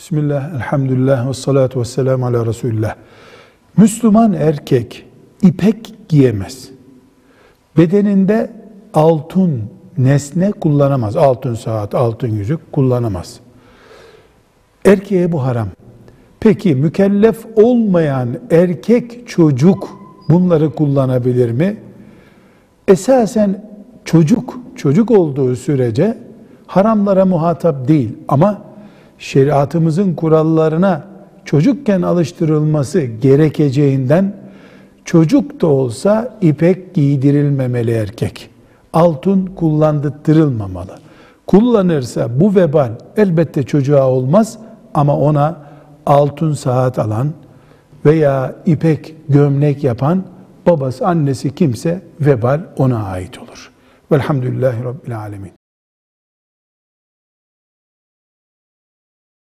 Bismillah, elhamdülillah ve salatu ve selamu ala Resulullah. Müslüman erkek ipek giyemez. Bedeninde altın nesne kullanamaz. Altın saat, altın yüzük kullanamaz. Erkeğe bu haram. Peki mükellef olmayan erkek çocuk bunları kullanabilir mi? Esasen çocuk, çocuk olduğu sürece haramlara muhatap değil ama şeriatımızın kurallarına çocukken alıştırılması gerekeceğinden çocuk da olsa ipek giydirilmemeli erkek. Altın kullandırılmamalı. Kullanırsa bu vebal elbette çocuğa olmaz ama ona altın saat alan veya ipek gömlek yapan babası annesi kimse vebal ona ait olur. Velhamdülillahi Rabbil Alemin.